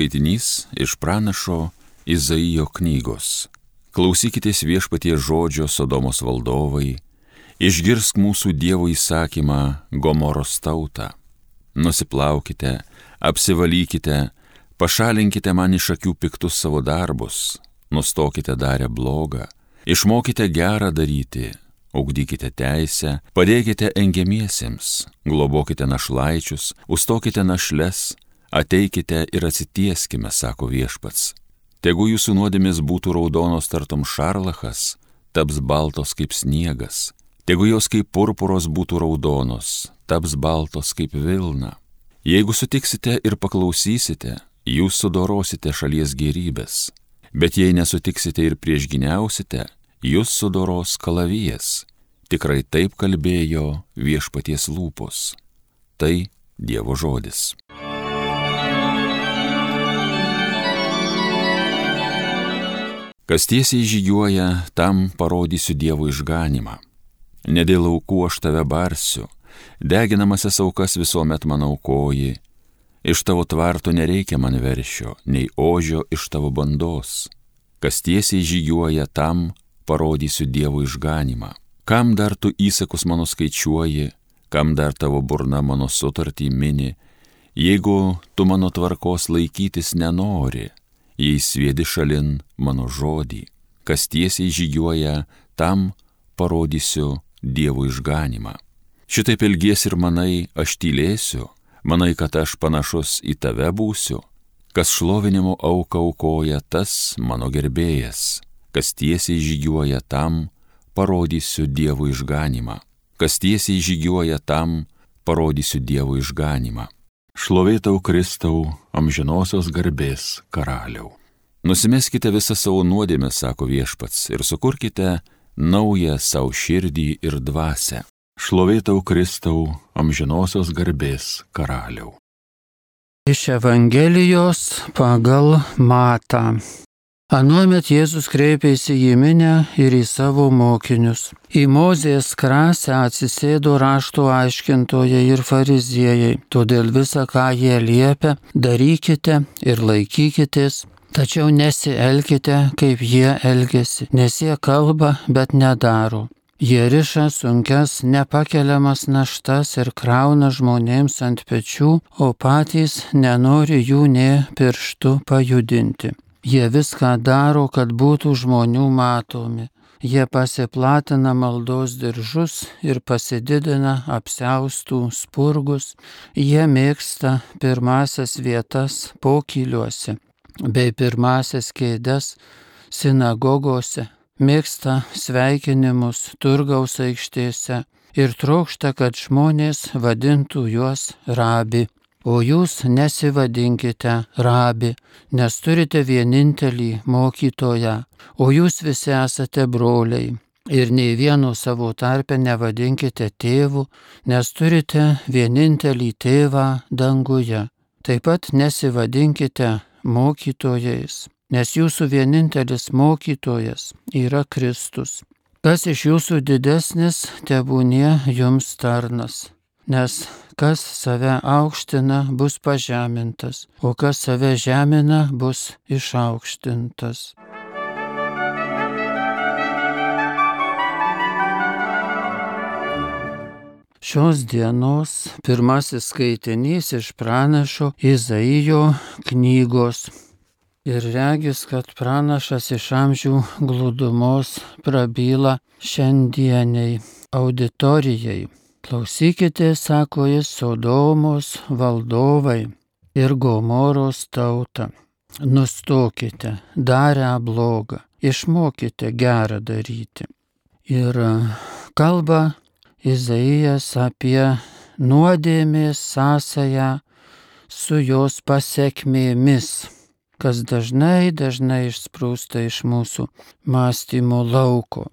skaitinys iš pranašo Izaijo knygos. Klausykitės viešpatie žodžio Sodomos valdovai, išgirsk mūsų Dievo įsakymą Gomoros tautą. Nusiplaukite, apsivalykite, pašalinkite man iš akių piktus savo darbus, nustokite darę blogą, išmokite gerą daryti, ugdykite teisę, padėkite engiamiesiems, globokite našlaičius, ustokite našles, ateikite ir atsitieskime, sako viešpats. Tegu jūsų nuodėmis būtų raudonos tartum šarlachas, taps baltos kaip sniegas. Tegu jos kaip purpuros būtų raudonos, taps baltos kaip vilna. Jeigu sutiksite ir paklausysite, jūs sudorosite šalies gerybės. Bet jei nesutiksite ir priešginiausite, jūs sudoros kalavijas. Tikrai taip kalbėjo viešpaties lūpos. Tai Dievo žodis. Kas tiesiai žygiuoja, tam parodysiu Dievo išganimą. Ne dėl aukų aš tave barsiu, deginamasias aukas visuomet man aukoji, iš tavo tvarto nereikia man veršio, nei ožio iš tavo bandos. Kas tiesiai žygiuoja, tam parodysiu Dievo išganimą. Kam dar tu įsakus mano skaičiuoji, kam dar tavo burna mano sutartį mini, jeigu tu mano tvarkos laikytis nenori, jei svėdi šalin mano žodį, kas tiesiai žygiuoja, tam parodysiu Dievo išganimą. Šitaip ilgies ir manai, aš tylėsiu, manai, kad aš panašus į tave būsiu, kas šlovinimo auką aukoja, tas mano gerbėjas, kas tiesiai žygiuoja, tam parodysiu Dievo išganimą, kas tiesiai žygiuoja, tam parodysiu Dievo išganimą. Šlovėtau Kristau, amžinosios garbės karaliau. Nusimeskite visą savo nuodėmę, sako viešpats, ir sukurkite naują savo širdį ir dvasę. Šlovėtau Kristau, amžinosios garbės karaliau. Iš Evangelijos pagal Matą. Anuomet Jėzus kreipėsi į minę ir į savo mokinius. Į Mozės krasę atsisėdo rašto aiškintojai ir fariziejai, todėl visą, ką jie liepia, darykite ir laikykitės, tačiau nesielkite, kaip jie elgesi, nes jie kalba, bet nedaro. Jie riša sunkias, nepakeliamas naštas ir krauna žmonėms ant pečių, o patys nenori jų nė pirštų pajudinti. Jie viską daro, kad būtų žmonių matomi. Jie pasiplatina maldos diržus ir pasididina apseustų spurgus. Jie mėgsta pirmasias vietas pokyliuose bei pirmasias kėdes sinagogose. Mėgsta sveikinimus turgaus aikštėse ir trokšta, kad žmonės vadintų juos rabi. O jūs nesivadinkite rabi, nes turite vienintelį mokytoją, o jūs visi esate broliai. Ir nei vieno savo tarpe nevadinkite tėvų, nes turite vienintelį tėvą danguje. Taip pat nesivadinkite mokytojais, nes jūsų vienintelis mokytojas yra Kristus. Kas iš jūsų didesnis, tebūnie jums tarnas nes kas save aukština, bus pažemintas, o kas save žemina, bus išaukštintas. Šios dienos pirmasis skaitinys iš pranašo Izaijo knygos. Ir regis, kad pranašas iš amžių glūdumos prabyla šiandieniai auditorijai. Klausykite, sako jis, Sodomos valdovai ir Gomoros tauta. Nustokite, darę blogą, išmokite gerą daryti. Ir kalba Izaijas apie nuodėmės sąsają su jos pasiekmėmis, kas dažnai, dažnai išsprūsta iš mūsų mąstymo lauko.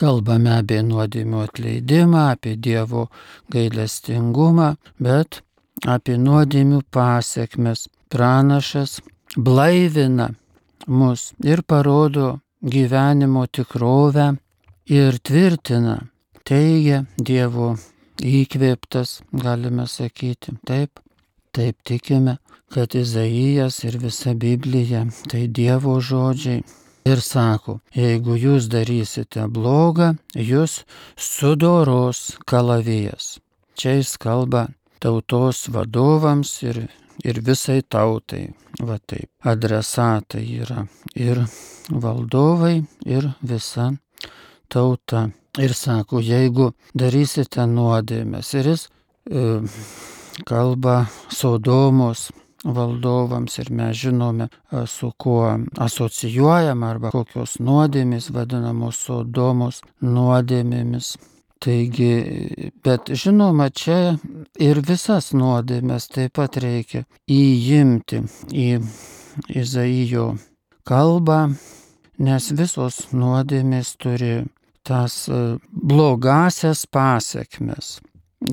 Kalbame apie nuodėmių atleidimą, apie Dievo gailestingumą, bet apie nuodėmių pasiekmes. Pranašas blaivina mus ir parodo gyvenimo tikrovę ir tvirtina, teigia Dievo įkvėptas, galime sakyti, taip, taip tikime, kad Izaijas ir visa Biblija tai Dievo žodžiai. Ir sako, jeigu jūs darysite blogą, jūs sudoros kalavijas. Čia jis kalba tautos vadovams ir, ir visai tautai. Va taip, adresatai yra ir valdovai, ir visa tauta. Ir sako, jeigu darysite nuodėmės, ir jis e, kalba Sodomos valdovams ir mes žinome, su kuo asocijuojam arba kokios nuodėmės vadinamos Sodomos nuodėmėmis. Taigi, bet žinoma, čia ir visas nuodėmės taip pat reikia įimti į Izaijo kalbą, nes visos nuodėmės turi tas blogasias pasiekmes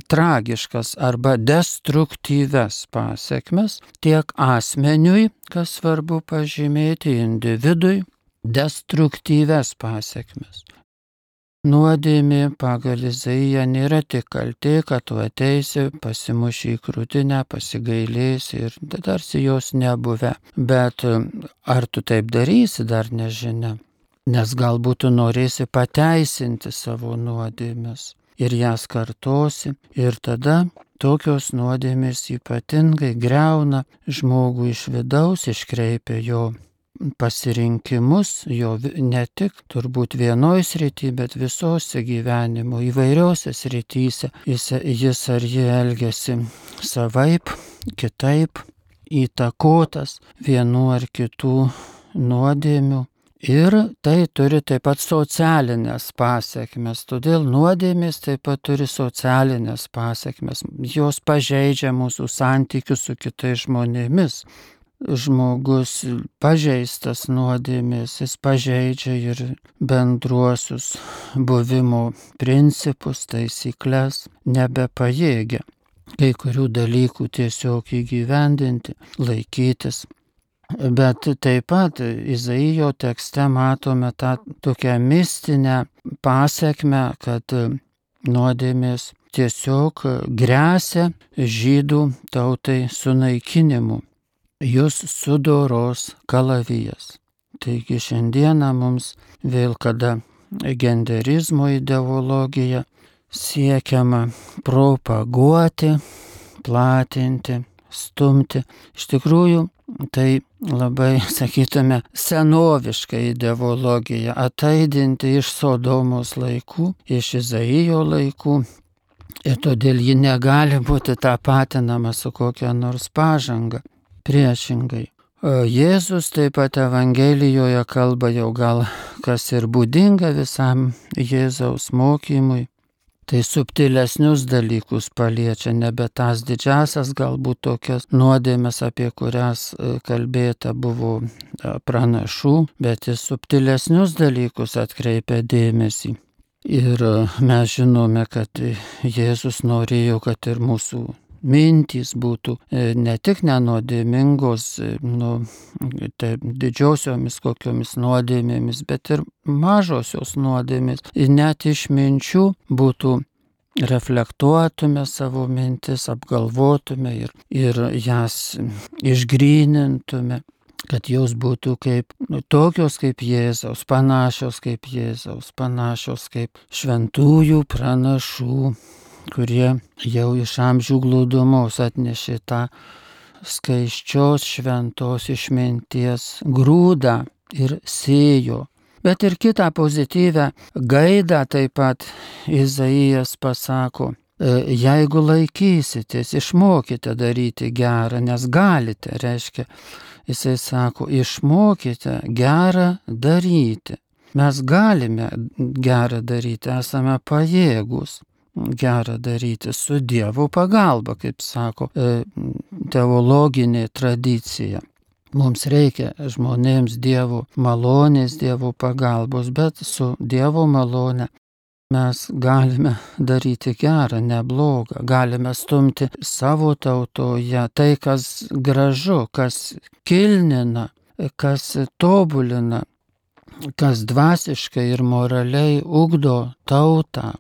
tragiškas arba destruktyves pasiekmes tiek asmeniui, kas svarbu pažymėti, individui, destruktyves pasiekmes. Nuodėmė pagal Izaiją nėra tik kaltė, kad tu ateisi, pasimuši į krūtinę, pasigailėsi ir tarsi jos nebuve. Bet ar tu taip darysi, dar nežinia. Nes galbūt tu norėsi pateisinti savo nuodėmes ir jas kartosi ir tada tokios nuodėmės ypatingai greuna žmogų iš vidaus, iškreipia jo pasirinkimus, jo ne tik turbūt vienoj srity, bet visose gyvenimo įvairiose srityse. Jis, jis ar ji elgesi savaip, kitaip, įtakotas vienu ar kitų nuodėmių Ir tai turi taip pat socialinės pasiekmes, todėl nuodėmės taip pat turi socialinės pasiekmes. Jos pažeidžia mūsų santykius su kitais žmonėmis. Žmogus pažeistas nuodėmės, jis pažeidžia ir bendruosius buvimo principus, taisyklės, nebepajėgia kai kurių dalykų tiesiog įgyvendinti, laikytis. Bet taip pat Izaijo tekste matome tą tokią mistinę pasiekmę, kad nuodėmės tiesiog grėsia žydų tautai sunaikinimu. Jūs sudoros kalavijas. Taigi šiandieną mums vėl kada genderizmo ideologija siekiama propaguoti, platinti, stumti. Iš tikrųjų, tai labai, sakytume, senoviška ideologija, ataidinti iš Sodomos laikų, iš Izaijo laikų. Ir todėl ji negali būti tapatinama su kokia nors pažanga. Priešingai. Jėzus taip pat Evangelijoje kalba jau gal kas ir būdinga visam Jėzaus mokymui tai subtilesnius dalykus paliečia, nebe tas didžiasias galbūt tokias nuodėmės, apie kurias e, kalbėta buvo e, pranašų, bet į subtilesnius dalykus atkreipia dėmesį. Ir e, mes žinome, kad Jėzus norėjo, kad ir mūsų mintys būtų e, ne tik nenodėmingos, e, nu, tai didžiosiomis kokiomis nuodėmėmis, bet ir mažosios nuodėmės. Ir net iš minčių būtų reflektuotume savo mintis, apgalvotume ir, ir jas išgrynintume kad jos būtų kaip nu, tokios kaip Jėzaus, panašios kaip Jėzaus, panašios kaip šventųjų pranašų kurie jau iš amžių glūdumos atnešė tą skaiščios šventos išminties grūdą ir sėjo. Bet ir kitą pozityvę gaidą taip pat Izaijas pasako, e, jeigu laikysitės, išmokite daryti gerą, nes galite, reiškia, jisai sako, išmokite gerą daryti. Mes galime gerą daryti, esame pajėgus gerą daryti su Dievo pagalba, kaip sako e, teologinė tradicija. Mums reikia žmonėms Dievo malonės, Dievo pagalbos, bet su Dievo malone mes galime daryti gerą, neblogą, galime stumti savo tautoje tai, kas gražu, kas kilnina, kas tobulina, kas dvasiškai ir moraliai ugdo tautą,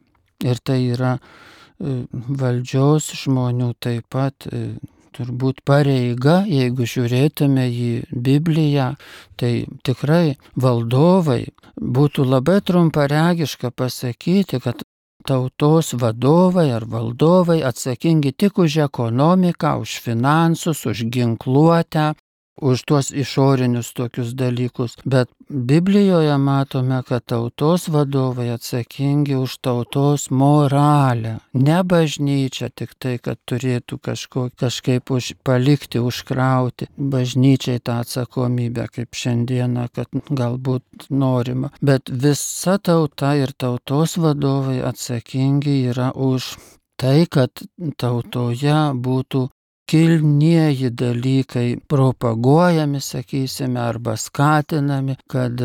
Ir tai yra e, valdžios žmonių taip pat e, turbūt pareiga, jeigu žiūrėtume į Bibliją, tai tikrai valdovai būtų labai trumparegiška pasakyti, kad tautos vadovai ar valdovai atsakingi tik už ekonomiką, už finansus, už ginkluotę, už tuos išorinius tokius dalykus. Bet Biblijoje matome, kad tautos vadovai atsakingi už tautos moralę. Ne bažnyčia tik tai, kad turėtų kažko, kažkaip už, palikti, užkrauti bažnyčiai tą atsakomybę, kaip šiandieną, kad galbūt norima. Bet visa tauta ir tautos vadovai atsakingi yra už tai, kad tautoje būtų kilnieji dalykai propaguojami, sakysime, arba skatinami, kad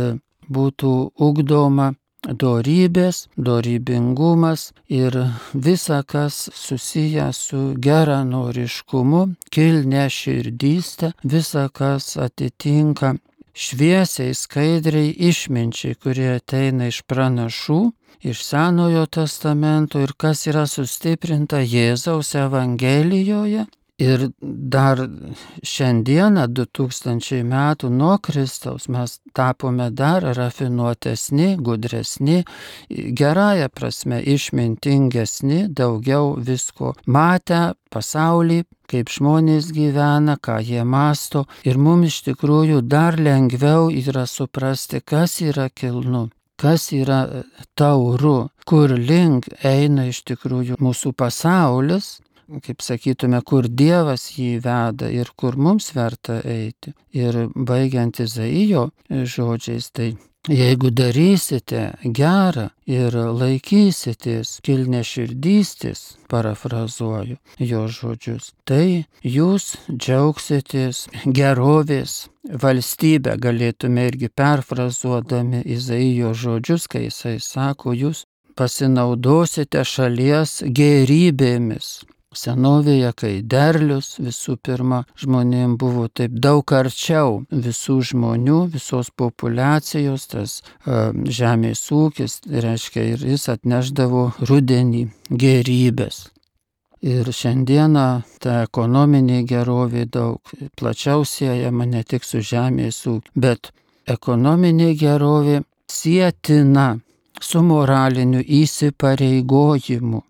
būtų ugdoma dorybės, dorybingumas ir visa, kas susiję su geranoriškumu, kilne širdystė, visa, kas atitinka šviesiai, skaidriai išminčiai, kurie ateina iš pranašų, iš Senojo testamento ir kas yra sustiprinta Jėzaus Evangelijoje Ir dar šiandieną, 2000 metų nuo Kristaus, mes tapome dar rafinuotesni, gudresni, gerąją prasme išmintingesni, daugiau visko matę pasaulį, kaip žmonės gyvena, ką jie masto. Ir mums iš tikrųjų dar lengviau yra suprasti, kas yra kilnu kas yra tauru, kur link eina iš tikrųjų mūsų pasaulis, kaip sakytume, kur Dievas jį veda ir kur mums verta eiti. Ir baigiant Izaijo žodžiais, tai jeigu darysite gerą ir laikysitės kilne širdystės, parafrazuoju jo žodžius, tai jūs džiaugsitės gerovės valstybę, galėtume irgi perfrazuodami Izaijo žodžius, kai jisai sako, jūs pasinaudosite šalies gerybėmis, Senovėje, kai derlius visų pirma žmonėm buvo taip daug arčiau visų žmonių, visos populacijos, tas žemės ūkis, reiškia, ir jis atneždavo rudenį gerybės. Ir šiandieną ta ekonominė gerovė daug plačiau siejama ne tik su žemės ūkiu, bet ekonominė gerovė sėtina su moraliniu įsipareigojimu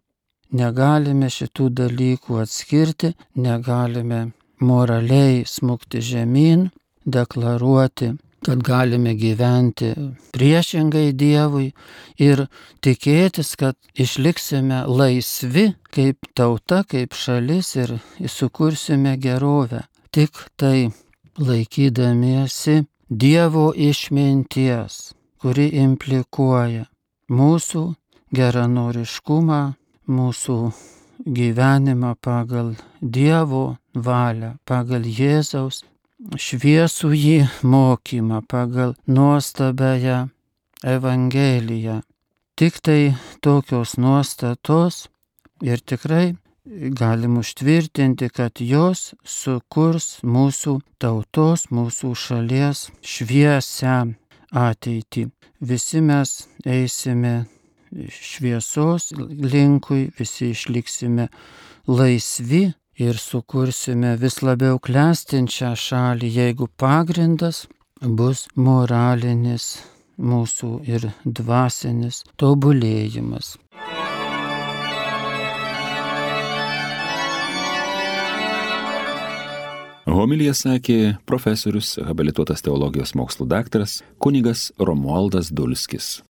Negalime šitų dalykų atskirti, negalime moraliai smukti žemyn, deklaruoti, kad galime gyventi priešingai Dievui ir tikėtis, kad išliksime laisvi kaip tauta, kaip šalis ir sukursime gerovę. Tik tai laikydamiesi Dievo išminties, kuri implikuoja mūsų geranoriškumą, mūsų gyvenimą pagal Dievo valią, pagal Jėzaus šviesų jį mokymą, pagal nuostabęją Evangeliją. Tik tai tokios nuostatos ir tikrai galim užtvirtinti, kad jos sukurs mūsų tautos, mūsų šalies šviesę ateitį. Visi mes eisime šviesos linkui, visi išliksime laisvi ir sukursime vis labiau klestinčią šalį, jeigu pagrindas bus moralinis mūsų ir dvasinis tobulėjimas. Homilija sakė profesorius, habilituotas teologijos mokslų daktaras kunigas Romualdas Dulskis.